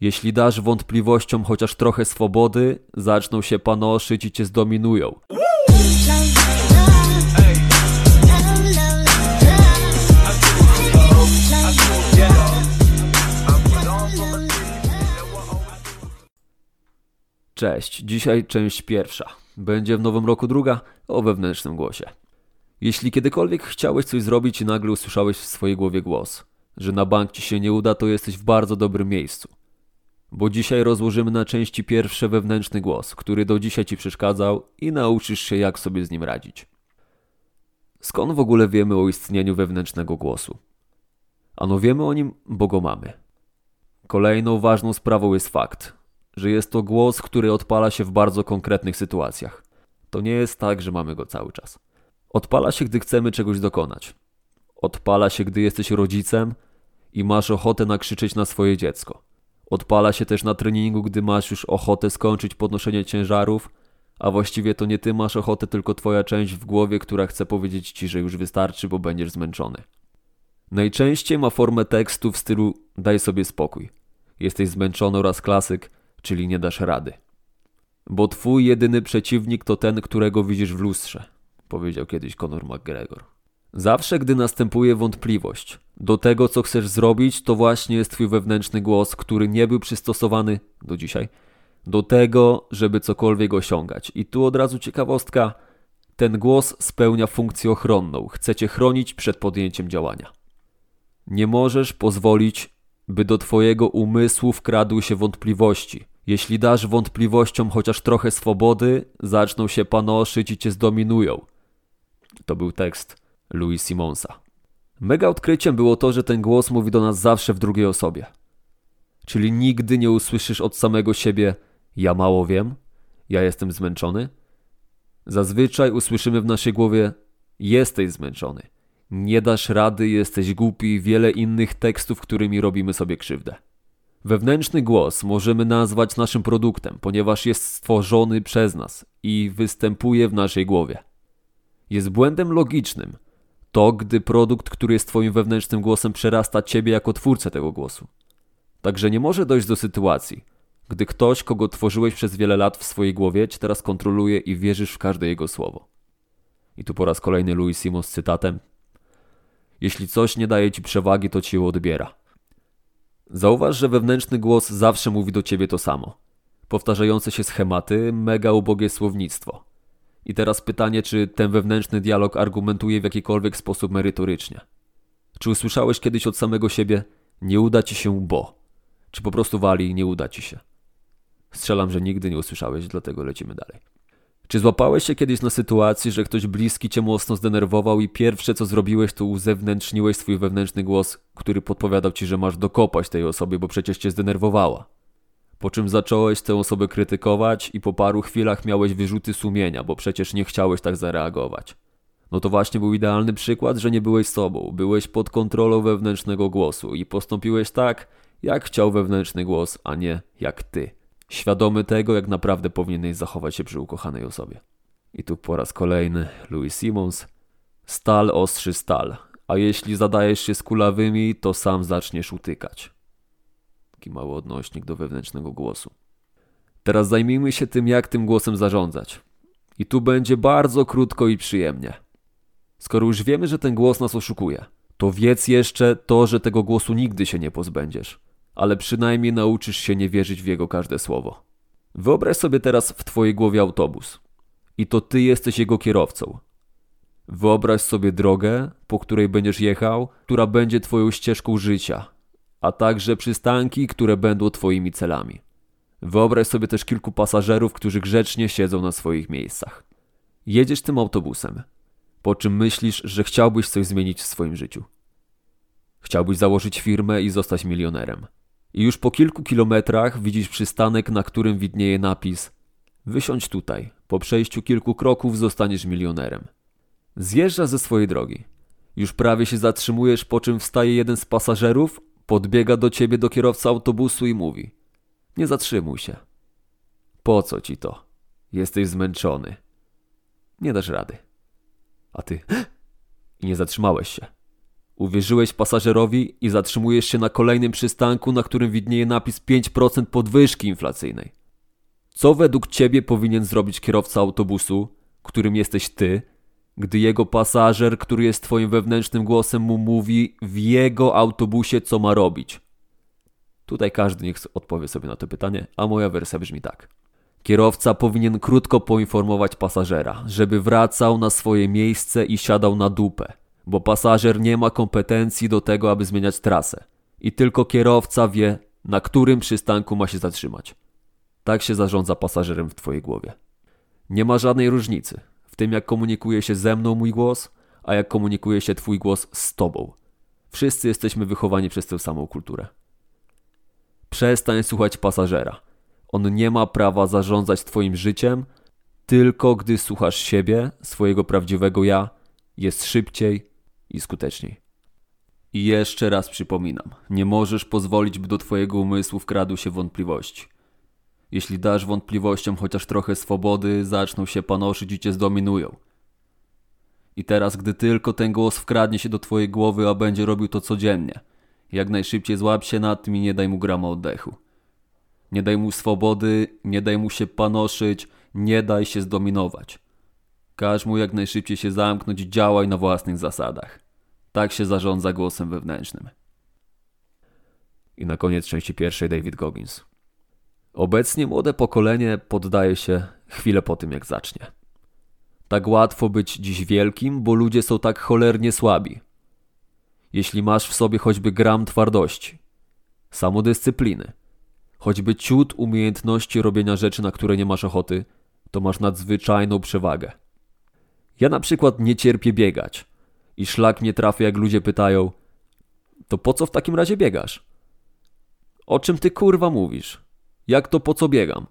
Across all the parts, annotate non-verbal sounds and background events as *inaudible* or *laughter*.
Jeśli dasz wątpliwościom chociaż trochę swobody, zaczną się panoszyć i cię zdominują. Cześć, dzisiaj część pierwsza. Będzie w nowym roku druga o wewnętrznym głosie. Jeśli kiedykolwiek chciałeś coś zrobić i nagle usłyszałeś w swojej głowie głos, że na bank ci się nie uda, to jesteś w bardzo dobrym miejscu. Bo dzisiaj rozłożymy na części pierwsze wewnętrzny głos, który do dzisiaj ci przeszkadzał i nauczysz się jak sobie z nim radzić. Skąd w ogóle wiemy o istnieniu wewnętrznego głosu? Ano wiemy o nim, bo go mamy. Kolejną ważną sprawą jest fakt, że jest to głos, który odpala się w bardzo konkretnych sytuacjach. To nie jest tak, że mamy go cały czas. Odpala się, gdy chcemy czegoś dokonać. Odpala się, gdy jesteś rodzicem i masz ochotę nakrzyczeć na swoje dziecko. Odpala się też na treningu, gdy masz już ochotę skończyć podnoszenie ciężarów, a właściwie to nie ty masz ochotę, tylko twoja część w głowie, która chce powiedzieć ci, że już wystarczy, bo będziesz zmęczony. Najczęściej ma formę tekstu w stylu daj sobie spokój. Jesteś zmęczony oraz klasyk, czyli nie dasz rady. Bo twój jedyny przeciwnik to ten, którego widzisz w lustrze, powiedział kiedyś Conor McGregor. Zawsze, gdy następuje wątpliwość do tego, co chcesz zrobić, to właśnie jest twój wewnętrzny głos, który nie był przystosowany do dzisiaj do tego, żeby cokolwiek osiągać. I tu od razu ciekawostka: ten głos spełnia funkcję ochronną, chce cię chronić przed podjęciem działania. Nie możesz pozwolić, by do twojego umysłu wkradły się wątpliwości. Jeśli dasz wątpliwościom chociaż trochę swobody, zaczną się panoszyć i cię zdominują. To był tekst Louis Simonsa. Mega odkryciem było to, że ten głos mówi do nas zawsze w drugiej osobie. Czyli nigdy nie usłyszysz od samego siebie: Ja mało wiem, ja jestem zmęczony. Zazwyczaj usłyszymy w naszej głowie: Jesteś zmęczony, nie dasz rady, jesteś głupi wiele innych tekstów, którymi robimy sobie krzywdę. Wewnętrzny głos możemy nazwać naszym produktem, ponieważ jest stworzony przez nas i występuje w naszej głowie. Jest błędem logicznym to, gdy produkt, który jest Twoim wewnętrznym głosem, przerasta Ciebie jako twórcę tego głosu. Także nie może dojść do sytuacji, gdy ktoś, kogo tworzyłeś przez wiele lat w swojej głowie, Cię teraz kontroluje i wierzysz w każde jego słowo. I tu po raz kolejny Louis Simon z cytatem: Jeśli coś nie daje Ci przewagi, to Ci ją odbiera. Zauważ, że wewnętrzny głos zawsze mówi do Ciebie to samo. Powtarzające się schematy, mega ubogie słownictwo. I teraz pytanie, czy ten wewnętrzny dialog argumentuje w jakikolwiek sposób merytorycznie? Czy usłyszałeś kiedyś od samego siebie, nie uda ci się, bo? Czy po prostu wali, nie uda ci się? Strzelam, że nigdy nie usłyszałeś, dlatego lecimy dalej. Czy złapałeś się kiedyś na sytuacji, że ktoś bliski cię mocno zdenerwował i pierwsze co zrobiłeś, to uzewnętrzniłeś swój wewnętrzny głos, który podpowiadał ci, że masz dokopać tej osobie, bo przecież cię zdenerwowała? Po czym zacząłeś tę osobę krytykować i po paru chwilach miałeś wyrzuty sumienia, bo przecież nie chciałeś tak zareagować. No to właśnie był idealny przykład, że nie byłeś sobą, byłeś pod kontrolą wewnętrznego głosu i postąpiłeś tak, jak chciał wewnętrzny głos, a nie jak ty. Świadomy tego, jak naprawdę powinieneś zachować się przy ukochanej osobie. I tu po raz kolejny Louis Simons. Stal ostrzy stal, a jeśli zadajesz się z kulawymi, to sam zaczniesz utykać. Taki mały odnośnik do wewnętrznego głosu. Teraz zajmijmy się tym, jak tym głosem zarządzać. I tu będzie bardzo krótko i przyjemnie. Skoro już wiemy, że ten głos nas oszukuje, to wiedz jeszcze to, że tego głosu nigdy się nie pozbędziesz, ale przynajmniej nauczysz się nie wierzyć w jego każde słowo. Wyobraź sobie teraz w twojej głowie autobus. I to ty jesteś jego kierowcą. Wyobraź sobie drogę, po której będziesz jechał, która będzie twoją ścieżką życia, a także przystanki, które będą Twoimi celami. Wyobraź sobie też kilku pasażerów, którzy grzecznie siedzą na swoich miejscach. Jedziesz tym autobusem, po czym myślisz, że chciałbyś coś zmienić w swoim życiu. Chciałbyś założyć firmę i zostać milionerem. I już po kilku kilometrach widzisz przystanek, na którym widnieje napis: Wysiądź tutaj, po przejściu kilku kroków zostaniesz milionerem. Zjeżdża ze swojej drogi. Już prawie się zatrzymujesz, po czym wstaje jeden z pasażerów, Podbiega do ciebie do kierowca autobusu i mówi: Nie zatrzymuj się. Po co ci to? Jesteś zmęczony. Nie dasz rady. A ty. I *gasps* nie zatrzymałeś się. Uwierzyłeś pasażerowi i zatrzymujesz się na kolejnym przystanku, na którym widnieje napis 5% podwyżki inflacyjnej. Co według ciebie powinien zrobić kierowca autobusu, którym jesteś ty, gdy jego pasażer, który jest twoim wewnętrznym głosem, mu mówi w jego autobusie, co ma robić? Tutaj każdy niech odpowie sobie na to pytanie, a moja wersja brzmi tak. Kierowca powinien krótko poinformować pasażera, żeby wracał na swoje miejsce i siadał na dupę, bo pasażer nie ma kompetencji do tego, aby zmieniać trasę. I tylko kierowca wie, na którym przystanku ma się zatrzymać. Tak się zarządza pasażerem w twojej głowie. Nie ma żadnej różnicy tym, jak komunikuje się ze mną mój głos, a jak komunikuje się twój głos z tobą. Wszyscy jesteśmy wychowani przez tę samą kulturę. Przestań słuchać pasażera. On nie ma prawa zarządzać Twoim życiem, tylko gdy słuchasz siebie, swojego prawdziwego ja, jest szybciej i skuteczniej. I jeszcze raz przypominam, nie możesz pozwolić, by do Twojego umysłu wkradły się wątpliwości. Jeśli dasz wątpliwościom chociaż trochę swobody, zaczną się panoszyć i Cię zdominują. I teraz, gdy tylko ten głos wkradnie się do Twojej głowy, a będzie robił to codziennie, jak najszybciej złap się nad tym i nie daj mu grama oddechu. Nie daj mu swobody, nie daj mu się panoszyć, nie daj się zdominować. Każ mu jak najszybciej się zamknąć i działaj na własnych zasadach. Tak się zarządza głosem wewnętrznym. I na koniec części pierwszej David Goggins. Obecnie młode pokolenie poddaje się chwilę po tym, jak zacznie. Tak łatwo być dziś wielkim, bo ludzie są tak cholernie słabi. Jeśli masz w sobie choćby gram twardości, samodyscypliny, choćby ciut umiejętności robienia rzeczy, na które nie masz ochoty, to masz nadzwyczajną przewagę. Ja na przykład nie cierpię biegać i szlak mnie trafia, jak ludzie pytają: To po co w takim razie biegasz? O czym ty kurwa mówisz? Jak to po co biegam?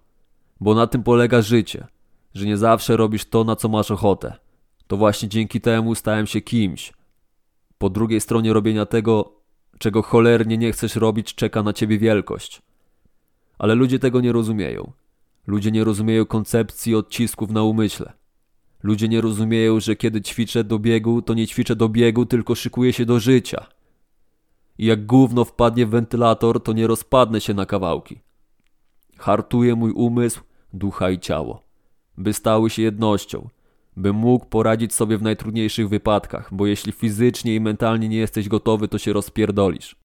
Bo na tym polega życie, że nie zawsze robisz to, na co masz ochotę. To właśnie dzięki temu stałem się kimś. Po drugiej stronie robienia tego, czego cholernie nie chcesz robić, czeka na ciebie wielkość. Ale ludzie tego nie rozumieją. Ludzie nie rozumieją koncepcji odcisków na umyśle. Ludzie nie rozumieją, że kiedy ćwiczę do biegu, to nie ćwiczę do biegu, tylko szykuję się do życia. I jak gówno wpadnie w wentylator, to nie rozpadnę się na kawałki. Hartuję mój umysł, ducha i ciało, by stały się jednością, by mógł poradzić sobie w najtrudniejszych wypadkach, bo jeśli fizycznie i mentalnie nie jesteś gotowy, to się rozpierdolisz.